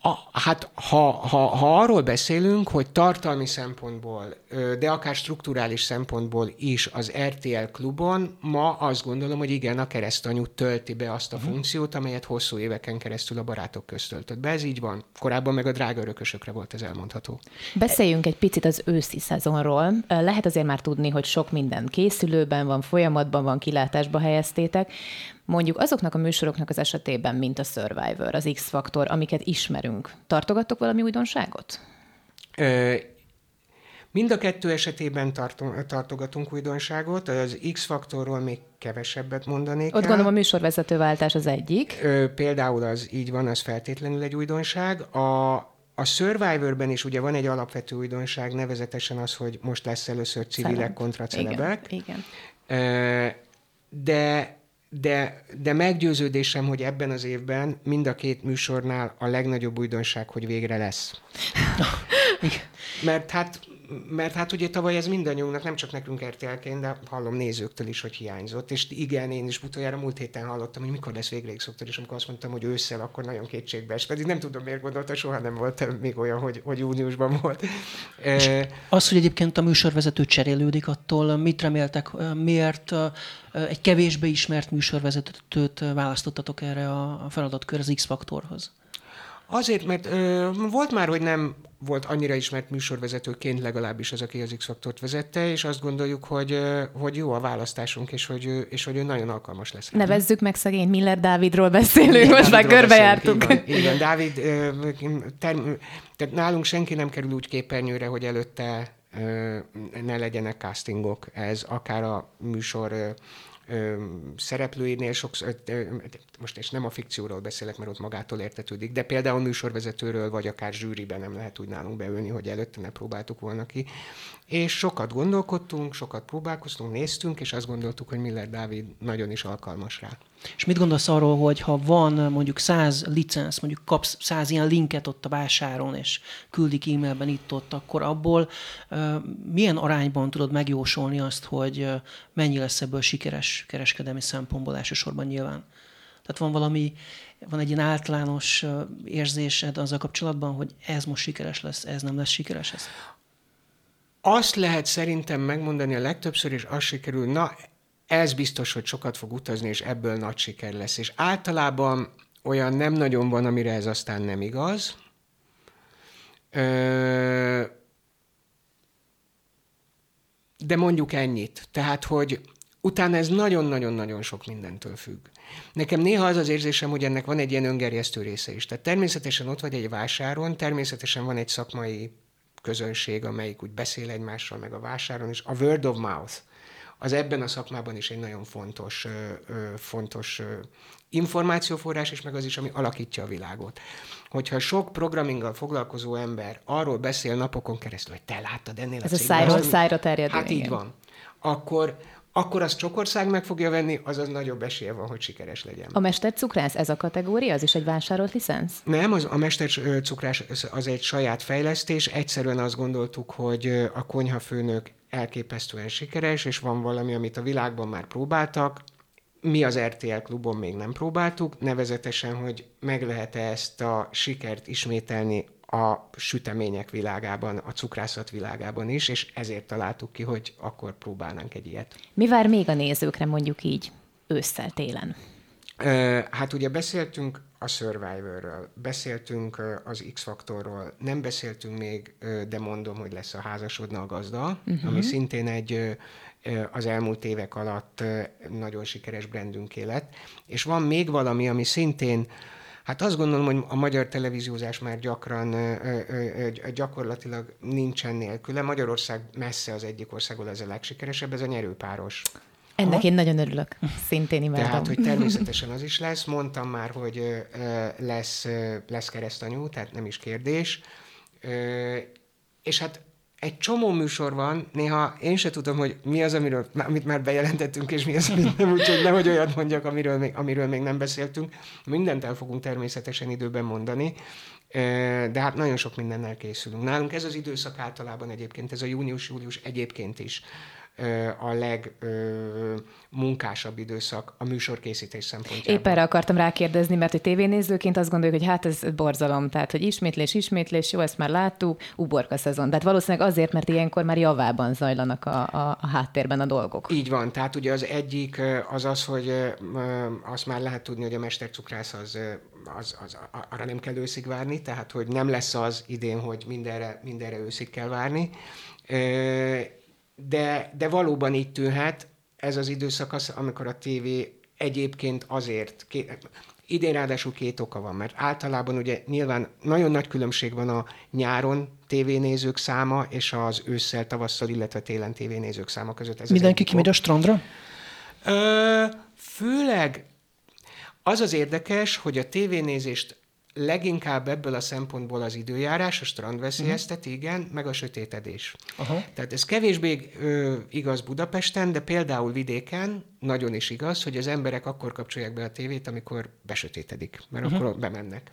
A, hát ha, ha, ha arról beszélünk, hogy tartalmi szempontból, de akár strukturális szempontból is az RTL klubon, ma azt gondolom, hogy igen, a keresztanyú tölti be azt a uh-huh. funkciót, amelyet hosszú éveken keresztül a barátok közt töltött be. Ez így van. Korábban meg a drága örökösökre volt ez elmondható. Beszéljünk egy picit az őszi szezonról. Lehet azért már tudni, hogy sok minden készülőben van, folyamatban van, kilátásba helyeztétek mondjuk azoknak a műsoroknak az esetében, mint a Survivor, az X-faktor, amiket ismerünk, tartogattok valami újdonságot? Ö, mind a kettő esetében tartunk, tartogatunk újdonságot, az X-faktorról még kevesebbet mondanék Ott el. gondolom a műsorvezetőváltás az egyik. Ö, például az így van, az feltétlenül egy újdonság. A, a Survivorben is ugye van egy alapvető újdonság, nevezetesen az, hogy most lesz először civilek Szerint. kontra celebek. Igen, igen. De de, de meggyőződésem, hogy ebben az évben mind a két műsornál a legnagyobb újdonság, hogy végre lesz. Mert hát mert hát ugye tavaly ez mindannyiunknak, nem csak nekünk RTL-ként, de hallom nézőktől is, hogy hiányzott. És igen, én is utoljára múlt héten hallottam, hogy mikor lesz végre x és amikor azt mondtam, hogy ősszel, akkor nagyon kétségbe es. Pedig nem tudom, miért gondolta, soha nem volt még olyan, hogy, hogy júniusban volt. És az, hogy egyébként a műsorvezető cserélődik, attól mit reméltek, miért egy kevésbé ismert műsorvezetőt választottatok erre a feladatkör az X-faktorhoz? Azért, mert ö, volt már, hogy nem volt annyira ismert műsorvezetőként legalábbis az, aki az X-faktort vezette, és azt gondoljuk, hogy, hogy jó a választásunk, és hogy, és hogy ő nagyon alkalmas lesz. Nevezzük meg szegény Miller Dávidról beszélünk, most már körbejártunk. Igen, igen, Dávid, term, tehát nálunk senki nem kerül úgy képernyőre, hogy előtte ne legyenek castingok. Ez akár a műsor szereplőinél sokszor, most és nem a fikcióról beszélek, mert ott magától értetődik, de például műsorvezetőről, vagy akár zsűriben nem lehet úgy nálunk beülni, hogy előtte ne próbáltuk volna ki. És sokat gondolkodtunk, sokat próbálkoztunk, néztünk, és azt gondoltuk, hogy Miller Dávid nagyon is alkalmas rá. És mit gondolsz arról, hogy ha van mondjuk száz licensz, mondjuk kapsz száz ilyen linket ott a vásáron, és küldik e-mailben itt-ott, akkor abból milyen arányban tudod megjósolni azt, hogy mennyi lesz ebből sikeres kereskedelmi szempontból elsősorban nyilván? Tehát van valami, van egy ilyen általános érzésed azzal kapcsolatban, hogy ez most sikeres lesz, ez nem lesz sikeres? Ez? Azt lehet szerintem megmondani a legtöbbször, és az sikerül, na, ez biztos, hogy sokat fog utazni, és ebből nagy siker lesz. És általában olyan nem nagyon van, amire ez aztán nem igaz. De mondjuk ennyit. Tehát, hogy utána ez nagyon-nagyon-nagyon sok mindentől függ. Nekem néha az az érzésem, hogy ennek van egy ilyen öngerjesztő része is. Tehát természetesen ott vagy egy vásáron, természetesen van egy szakmai közönség, amelyik úgy beszél egymással, meg a vásáron, és a word of mouth az ebben a szakmában is egy nagyon fontos, fontos információforrás, és meg az is, ami alakítja a világot. Hogyha sok programminggal foglalkozó ember arról beszél napokon keresztül, hogy te láttad ennél Ez a, a szájról szájra terjedő. Hát igen. így van. Akkor, akkor az csak ország meg fogja venni, azaz nagyobb esélye van, hogy sikeres legyen. A mestercukrász ez a kategória, az is egy vásárolt licensz? Nem, az, a mestercukrás az egy saját fejlesztés. Egyszerűen azt gondoltuk, hogy a konyhafőnök elképesztően sikeres, és van valami, amit a világban már próbáltak, mi az RTL klubon még nem próbáltuk, nevezetesen, hogy meg lehet-e ezt a sikert ismételni a sütemények világában, a cukrászat világában is, és ezért találtuk ki, hogy akkor próbálnánk egy ilyet. Mi vár még a nézőkre mondjuk így ősszel, télen? Hát ugye beszéltünk a Survivorről, beszéltünk az X-faktorról, nem beszéltünk még, de mondom, hogy lesz a házasodna a gazda, uh-huh. ami szintén egy az elmúlt évek alatt nagyon sikeres brandünk élet. És van még valami, ami szintén Hát azt gondolom, hogy a magyar televíziózás már gyakran, gyakorlatilag nincsen nélküle. Magyarország messze az egyik országból ez a legsikeresebb, ez a nyerőpáros. Ennek Aha. én nagyon örülök, szintén imádom. Tehát, hogy természetesen az is lesz. Mondtam már, hogy lesz, lesz keresztanyú, tehát nem is kérdés. És hát egy csomó műsor van, néha én se tudom, hogy mi az, amiről, amit már bejelentettünk, és mi az, amit nem, úgyhogy nehogy olyat mondjak, amiről még, amiről még nem beszéltünk. Mindent el fogunk természetesen időben mondani, de hát nagyon sok mindennel készülünk. Nálunk ez az időszak általában egyébként, ez a június-július egyébként is a legmunkásabb időszak a műsorkészítés szempontjából. Épp erre akartam rákérdezni, mert hogy tévénézőként azt gondoljuk, hogy hát ez borzalom, tehát hogy ismétlés, ismétlés, jó, ezt már láttuk, uborka szezon. Tehát valószínűleg azért, mert ilyenkor már javában zajlanak a, a, a háttérben a dolgok. Így van, tehát ugye az egyik az az, hogy azt már lehet tudni, hogy a mestercukrász az, az, az, arra nem kell őszig várni, tehát hogy nem lesz az idén, hogy mindenre, mindenre őszig kell várni de, de valóban így tűnhet ez az időszak, az, amikor a tévé egyébként azért, két, idén ráadásul két oka van, mert általában ugye nyilván nagyon nagy különbség van a nyáron tévénézők száma és az ősszel, tavasszal, illetve télen tévénézők száma között. Ez Mindenki kimegy a strandra? Ö, főleg az az érdekes, hogy a tévénézést leginkább ebből a szempontból az időjárás, a strand veszélyezteti, uh-huh. igen, meg a sötétedés. Uh-huh. Tehát ez kevésbé ö, igaz Budapesten, de például vidéken nagyon is igaz, hogy az emberek akkor kapcsolják be a tévét, amikor besötétedik, mert uh-huh. akkor bemennek.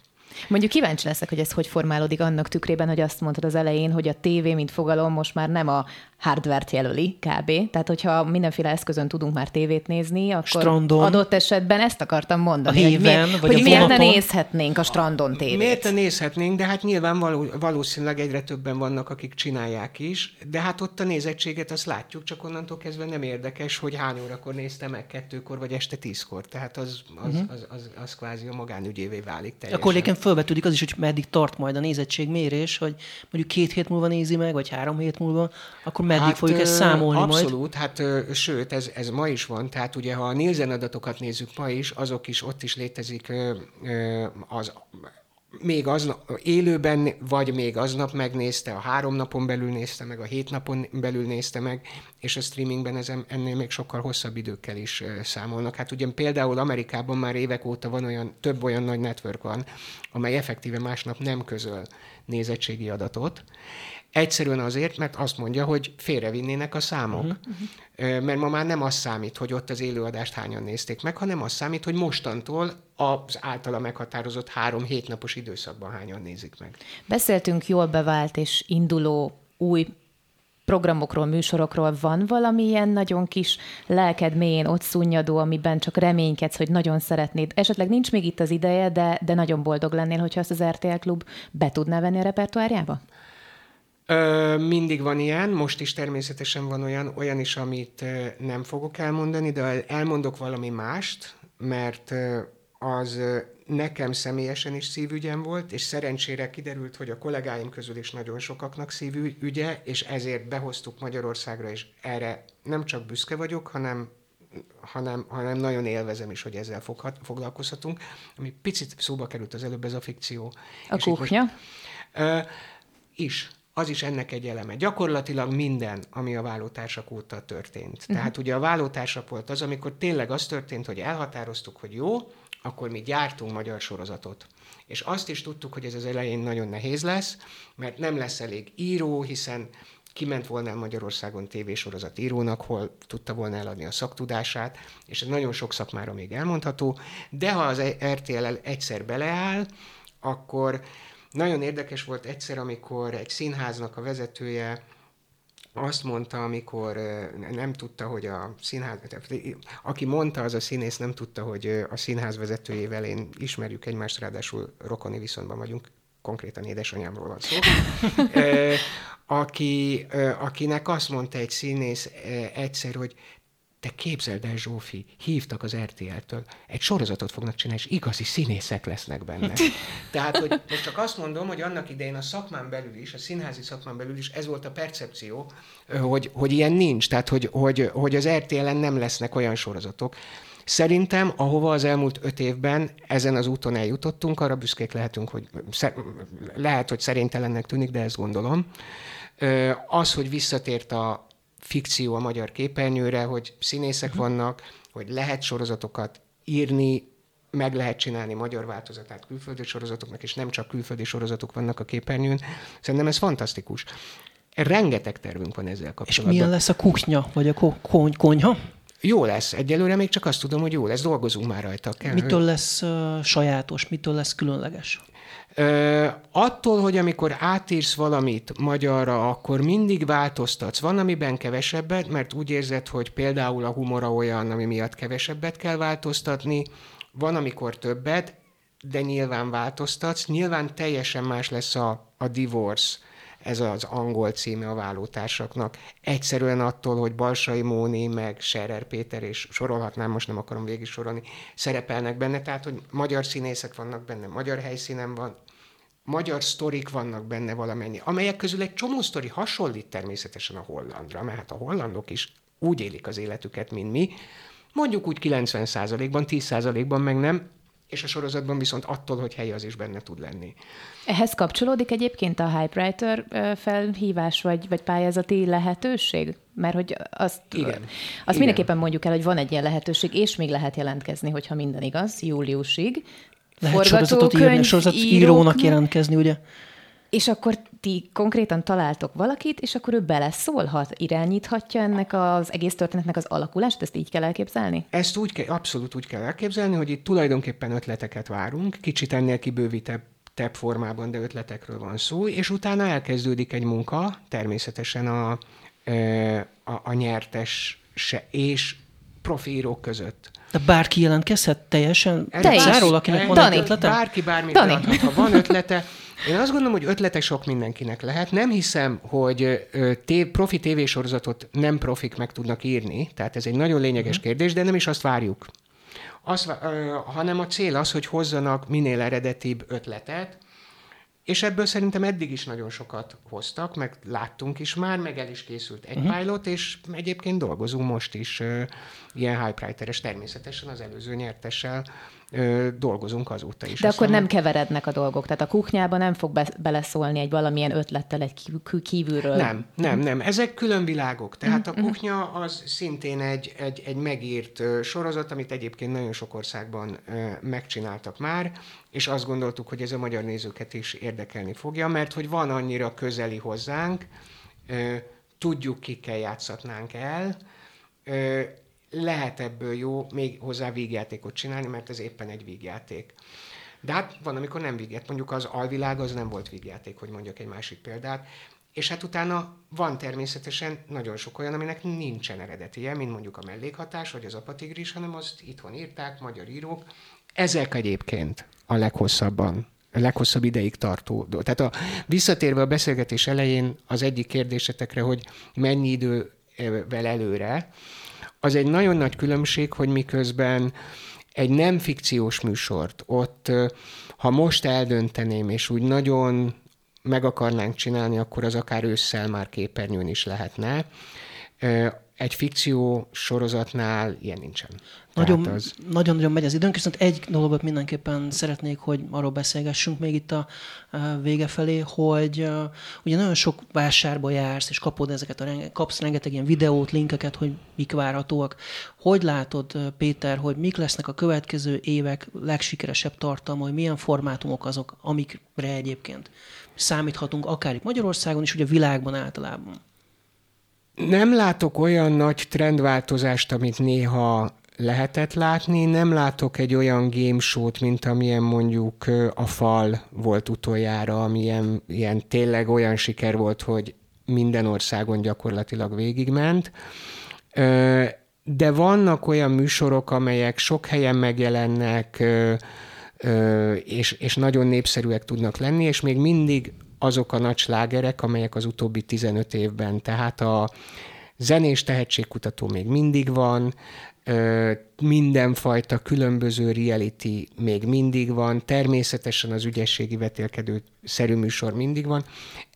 Mondjuk kíváncsi leszek, hogy ez hogy formálódik annak tükrében, hogy azt mondtad az elején, hogy a tévé, mint fogalom most már nem a hardware-t jelöli kb. Tehát, hogyha mindenféle eszközön tudunk már tévét nézni, akkor strandon. adott esetben ezt akartam mondani. A híven, hogy, vagy hogy a miért ne nézhetnénk a strandon tévét? Miért ne nézhetnénk, de hát nyilván való, valószínűleg egyre többen vannak, akik csinálják is, de hát ott a nézettséget azt látjuk, csak onnantól kezdve nem érdekes, hogy hány órakor néztem meg, kettőkor vagy este tízkor. Tehát az, az, uh-huh. az, az, az, az kvázi a magánügyévé válik teljesen. Akkor egyébként fölvetődik az is, hogy meddig tart majd a nézettségmérés, hogy mondjuk két hét múlva nézi meg, vagy három hét múlva, akkor meddig hát, fogjuk ezt számolni abszolút, majd? Hát sőt, ez, ez ma is van, tehát ugye ha a Nielsen adatokat nézzük ma is, azok is, ott is létezik az még aznap, élőben, vagy még aznap megnézte, a három napon belül nézte meg, a hét napon belül nézte meg, és a streamingben ez, ennél még sokkal hosszabb időkkel is számolnak. Hát ugye például Amerikában már évek óta van olyan, több olyan nagy network van, amely effektíve másnap nem közöl nézettségi adatot, Egyszerűen azért, mert azt mondja, hogy félrevinnének a számok. Uh-huh. Mert ma már nem az számít, hogy ott az élőadást hányan nézték meg, hanem az számít, hogy mostantól az általa meghatározott három-hét napos időszakban hányan nézik meg. Beszéltünk jól bevált és induló új programokról, műsorokról van valamilyen nagyon kis lelked mélyén ott szunnyadó, amiben csak reménykedsz, hogy nagyon szeretnéd. Esetleg nincs még itt az ideje, de, de nagyon boldog lennél, hogyha azt az RTL Klub be tudná venni a repertoárjába? Ö, mindig van ilyen, most is természetesen van olyan, olyan is, amit ö, nem fogok elmondani, de elmondok valami mást, mert ö, az ö, nekem személyesen is szívügyem volt, és szerencsére kiderült, hogy a kollégáim közül is nagyon sokaknak szívügye, és ezért behoztuk Magyarországra, és erre nem csak büszke vagyok, hanem hanem, hanem nagyon élvezem is, hogy ezzel foghat, foglalkozhatunk. Ami picit szóba került az előbb, ez a fikció. A kuchnya? Most, ö, is az is ennek egy eleme. Gyakorlatilag minden, ami a vállótársak óta történt. Uh-huh. Tehát ugye a vállótársak volt az, amikor tényleg az történt, hogy elhatároztuk, hogy jó, akkor mi gyártunk magyar sorozatot. És azt is tudtuk, hogy ez az elején nagyon nehéz lesz, mert nem lesz elég író, hiszen kiment volna Magyarországon tévésorozat írónak, hol tudta volna eladni a szaktudását, és ez nagyon sok szakmára még elmondható, de ha az RTL egyszer beleáll, akkor nagyon érdekes volt egyszer, amikor egy színháznak a vezetője azt mondta, amikor nem tudta, hogy a színház, aki mondta, az a színész nem tudta, hogy a színház vezetőjével én ismerjük egymást, ráadásul rokoni viszonyban vagyunk, konkrétan édesanyámról van szó, aki, akinek azt mondta egy színész egyszer, hogy te képzeld el, Zsófi, hívtak az RTL-től, egy sorozatot fognak csinálni, és igazi színészek lesznek benne. Tehát, hogy most csak azt mondom, hogy annak idején a szakmán belül is, a színházi szakmán belül is ez volt a percepció, hogy, hogy ilyen nincs, tehát, hogy, hogy, hogy az RTL-en nem lesznek olyan sorozatok. Szerintem, ahova az elmúlt öt évben ezen az úton eljutottunk, arra büszkék lehetünk, hogy lehet, hogy szerintelennek tűnik, de ezt gondolom. Az, hogy visszatért a, fikció a magyar képernyőre, hogy színészek uh-huh. vannak, hogy lehet sorozatokat írni, meg lehet csinálni magyar változatát külföldi sorozatoknak, és nem csak külföldi sorozatok vannak a képernyőn. Szerintem ez fantasztikus. Rengeteg tervünk van ezzel kapcsolatban. És milyen lesz a kuknya, vagy a ko- kony- konyha? Jó lesz. Egyelőre még csak azt tudom, hogy jó lesz. Dolgozunk már rajta. Kell, mitől lesz uh, sajátos, mitől lesz különleges? Ö, attól, hogy amikor átírsz valamit magyarra, akkor mindig változtatsz. Van, amiben kevesebbet, mert úgy érzed, hogy például a humora olyan, ami miatt kevesebbet kell változtatni, van, amikor többet, de nyilván változtatsz. Nyilván teljesen más lesz a, a divorce, ez az angol címe a vállótársaknak. Egyszerűen attól, hogy Balsai Móni, meg Scherer Péter, és sorolhatnám, most nem akarom végig sorolni, szerepelnek benne, tehát, hogy magyar színészek vannak benne, magyar helyszínen van, magyar sztorik vannak benne valamennyi, amelyek közül egy csomó sztori hasonlít természetesen a hollandra, mert hát a hollandok is úgy élik az életüket, mint mi, mondjuk úgy 90%-ban, 10%-ban meg nem, és a sorozatban viszont attól, hogy helyi az is benne tud lenni. Ehhez kapcsolódik egyébként a Hypewriter felhívás vagy, vagy pályázati lehetőség? Mert hogy azt, Igen. azt Igen. mindenképpen mondjuk el, hogy van egy ilyen lehetőség, és még lehet jelentkezni, hogyha minden igaz, júliusig. Lehet sorozatot írni, sorozat írónak jelentkezni, ugye? És akkor ti konkrétan találtok valakit, és akkor ő beleszólhat, irányíthatja ennek az egész történetnek az alakulását? Ezt így kell elképzelni? Ezt úgy kell, abszolút úgy kell elképzelni, hogy itt tulajdonképpen ötleteket várunk, kicsit ennél kibővítebb tebb formában, de ötletekről van szó, és utána elkezdődik egy munka, természetesen a, a, a nyertes se, és profírók között. De bárki jelentkezhet teljesen? Te is. Záról, akinek van Dani. ötlete? Bárki bármit adhat, ha van ötlete. Én azt gondolom, hogy ötlete sok mindenkinek lehet. Nem hiszem, hogy tév, profi tévésorozatot nem profik meg tudnak írni, tehát ez egy nagyon lényeges mhm. kérdés, de nem is azt várjuk. Azt, hanem a cél az, hogy hozzanak minél eredetibb ötletet, és ebből szerintem eddig is nagyon sokat hoztak, meg láttunk is már, meg el is készült egy uh-huh. pilot, és egyébként dolgozunk most is uh, ilyen hype természetesen az előző nyertessel ö, dolgozunk azóta is. De akkor nem keverednek a dolgok, tehát a kuchnyában nem fog be- beleszólni egy valamilyen ötlettel egy kívülről. Nem, nem, nem. Ezek külön világok. Tehát a mhm, mhm. kuchnya az szintén egy, egy, egy megírt sorozat, amit egyébként nagyon sok országban megcsináltak már, és azt gondoltuk, hogy ez a magyar nézőket is érdekelni fogja, mert hogy van annyira közeli hozzánk, tudjuk, kikkel játszatnánk el, lehet ebből jó még hozzá vígjátékot csinálni, mert ez éppen egy vígjáték. De hát van, amikor nem vígjáték. Mondjuk az alvilág az nem volt vígjáték, hogy mondjak egy másik példát. És hát utána van természetesen nagyon sok olyan, aminek nincsen eredetije, mint mondjuk a mellékhatás, vagy az apatigris, hanem azt itthon írták, magyar írók. Ezek egyébként a leghosszabban a leghosszabb ideig tartó. Tehát a, visszatérve a beszélgetés elején az egyik kérdésetekre, hogy mennyi idővel előre, az egy nagyon nagy különbség, hogy miközben egy nem fikciós műsort ott, ha most eldönteném, és úgy nagyon meg akarnánk csinálni, akkor az akár ősszel már képernyőn is lehetne egy fikció sorozatnál ilyen nincsen. Nagyon, az... nagyon, nagyon megy az időnk, viszont egy dolgot mindenképpen szeretnék, hogy arról beszélgessünk még itt a vége felé, hogy ugye nagyon sok vásárba jársz, és kapod ezeket a kapsz rengeteg ilyen videót, linkeket, hogy mik várhatóak. Hogy látod, Péter, hogy mik lesznek a következő évek legsikeresebb tartalma, hogy milyen formátumok azok, amikre egyébként számíthatunk akár itt Magyarországon is, ugye a világban általában? Nem látok olyan nagy trendváltozást, amit néha lehetett látni. Nem látok egy olyan game mint amilyen mondjuk a fal volt utoljára, amilyen ilyen tényleg olyan siker volt, hogy minden országon gyakorlatilag végigment. De vannak olyan műsorok, amelyek sok helyen megjelennek, és, és nagyon népszerűek tudnak lenni, és még mindig azok a nagy slágerek, amelyek az utóbbi 15 évben, tehát a zenés tehetségkutató még mindig van, mindenfajta különböző reality még mindig van, természetesen az ügyességi vetélkedő szerű műsor mindig van.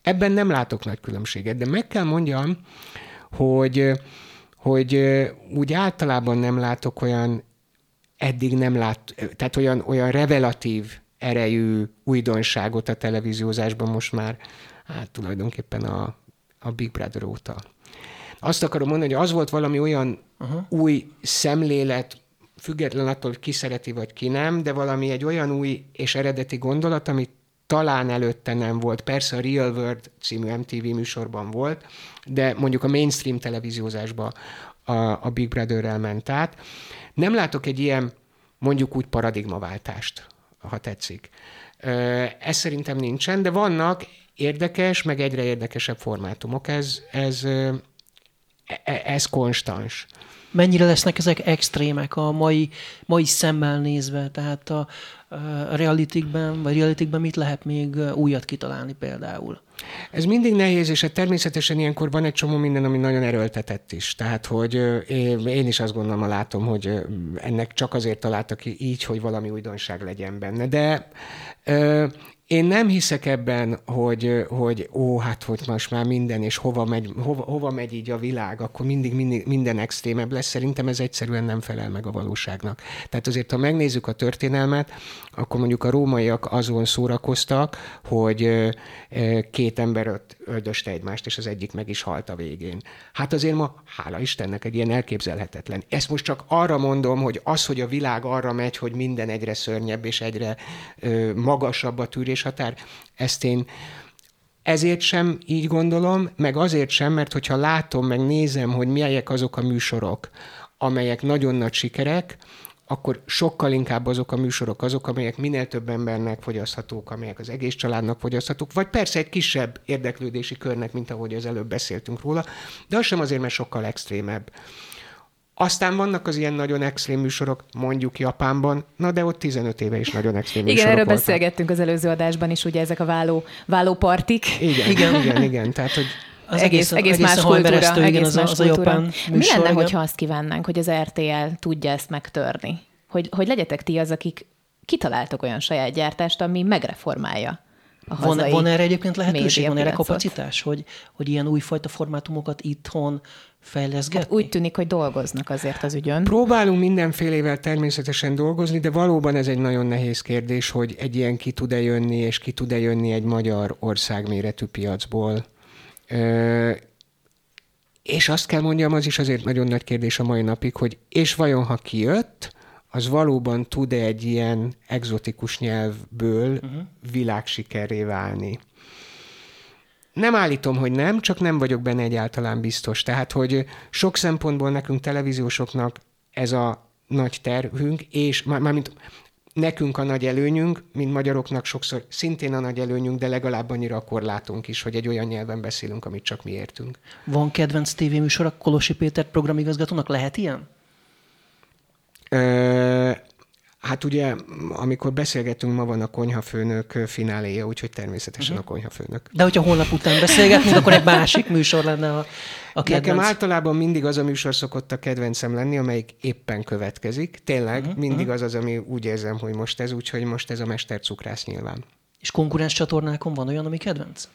Ebben nem látok nagy különbséget, de meg kell mondjam, hogy, hogy úgy általában nem látok olyan, eddig nem lát, tehát olyan, olyan revelatív erejű újdonságot a televíziózásban most már, hát tulajdonképpen a, a Big Brother óta. Azt akarom mondani, hogy az volt valami olyan uh-huh. új szemlélet, független attól, hogy ki szereti vagy ki nem, de valami egy olyan új és eredeti gondolat, amit talán előtte nem volt. Persze a Real World című MTV műsorban volt, de mondjuk a mainstream televíziózásban a, a Big Brother-rel ment át. Nem látok egy ilyen mondjuk úgy paradigmaváltást, ha tetszik. Ez szerintem nincsen, de vannak érdekes, meg egyre érdekesebb formátumok. Ez, ez, e, ez konstans. Mennyire lesznek ezek extrémek a mai, mai szemmel nézve? Tehát a, a realitikben, vagy realitikben mit lehet még újat kitalálni például? Ez mindig nehéz, és hát természetesen ilyenkor van egy csomó minden, ami nagyon erőltetett is. Tehát, hogy én is azt gondolom, látom, hogy ennek csak azért találtak így, hogy valami újdonság legyen benne. De én nem hiszek ebben, hogy, hogy ó, hát hogy most már minden, és hova megy, hova, hova megy így a világ, akkor mindig, mindig minden extrémebb lesz. Szerintem ez egyszerűen nem felel meg a valóságnak. Tehát azért, ha megnézzük a történelmet, akkor mondjuk a rómaiak azon szórakoztak, hogy két ember öldöste egymást, és az egyik meg is halt a végén. Hát azért ma, hála Istennek, egy ilyen elképzelhetetlen. Ezt most csak arra mondom, hogy az, hogy a világ arra megy, hogy minden egyre szörnyebb és egyre magasabb a tűrés, határ. Ezt én ezért sem így gondolom, meg azért sem, mert hogyha látom, meg nézem, hogy milyenek azok a műsorok, amelyek nagyon nagy sikerek, akkor sokkal inkább azok a műsorok azok, amelyek minél több embernek fogyaszthatók, amelyek az egész családnak fogyaszthatók, vagy persze egy kisebb érdeklődési körnek, mint ahogy az előbb beszéltünk róla, de az sem azért, mert sokkal extrémebb. Aztán vannak az ilyen nagyon extrém műsorok, mondjuk Japánban, na de ott 15 éve is nagyon extrém igen, műsorok erről voltak. beszélgettünk az előző adásban is, ugye ezek a váló, váló partik. Igen, igen, igen, igen. Tehát, hogy az egész, egész, egész más kultúra. Igen, egész az, más az a japán műsor, Mi lenne, igen? hogyha azt kívánnánk, hogy az RTL tudja ezt megtörni? Hogy, hogy legyetek ti az, akik kitaláltok olyan saját gyártást, ami megreformálja a van, van erre egyébként lehetőség, van erre kapacitás, hogy, hogy ilyen újfajta formátumokat itthon fejleszgetni? Hát úgy tűnik, hogy dolgoznak azért az ügyön. Próbálunk mindenfélével természetesen dolgozni, de valóban ez egy nagyon nehéz kérdés, hogy egy ilyen ki tud-e jönni, és ki tud-e jönni egy magyar országméretű piacból. Ö, és azt kell mondjam, az is azért nagyon nagy kérdés a mai napig, hogy és vajon ha kijött, az valóban tud-e egy ilyen egzotikus nyelvből uh-huh. világsikerré válni. Nem állítom, hogy nem, csak nem vagyok benne egyáltalán biztos. Tehát, hogy sok szempontból nekünk televíziósoknak ez a nagy tervünk, és mármint nekünk a nagy előnyünk, mint magyaroknak sokszor szintén a nagy előnyünk, de legalább annyira a korlátunk is, hogy egy olyan nyelven beszélünk, amit csak mi értünk. Van kedvenc tévéműsor a Kolosi Péter programigazgatónak? Lehet ilyen? Hát ugye, amikor beszélgetünk, ma van a konyhafőnök fináléja, úgyhogy természetesen uh-huh. a konyhafőnök. De hogyha holnap után beszélgetünk, akkor egy másik műsor lenne a, a kedvenc. Nekem általában mindig az a műsor szokott a kedvencem lenni, amelyik éppen következik. Tényleg, uh-huh. mindig uh-huh. az az, ami úgy érzem, hogy most ez, úgyhogy most ez a Mester cukrász nyilván. És konkurens csatornákon van olyan, ami kedvenc?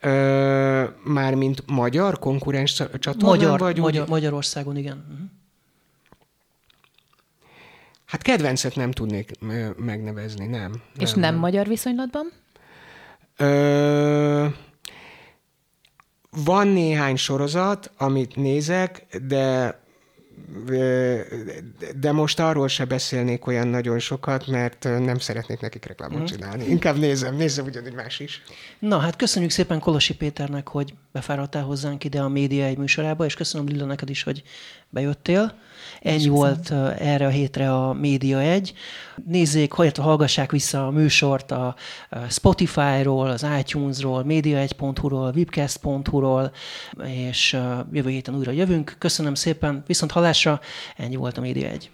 Ö, mármint magyar konkurens csatornán? Magyar, vagy magyar, úgy... Magyarországon, igen. Uh-huh. Hát kedvencet nem tudnék megnevezni, nem. És nem, nem magyar viszonylatban? Ö, van néhány sorozat, amit nézek, de de most arról se beszélnék olyan nagyon sokat, mert nem szeretnék nekik reklámot mm. csinálni. Inkább nézem, nézem ugyanúgy más is. Na, hát köszönjük szépen Kolosi Péternek, hogy befáradtál hozzánk ide a Média egy műsorába, és köszönöm Lilla neked is, hogy bejöttél. Ennyi volt erre a hétre a Média egy. Nézzék, hallgassák vissza a műsort a Spotify-ról, az iTunes-ról, média1.hu-ról, webcast.hu-ról, és jövő héten újra jövünk. Köszönöm szépen, viszont hallásra, ennyi volt a Média egy.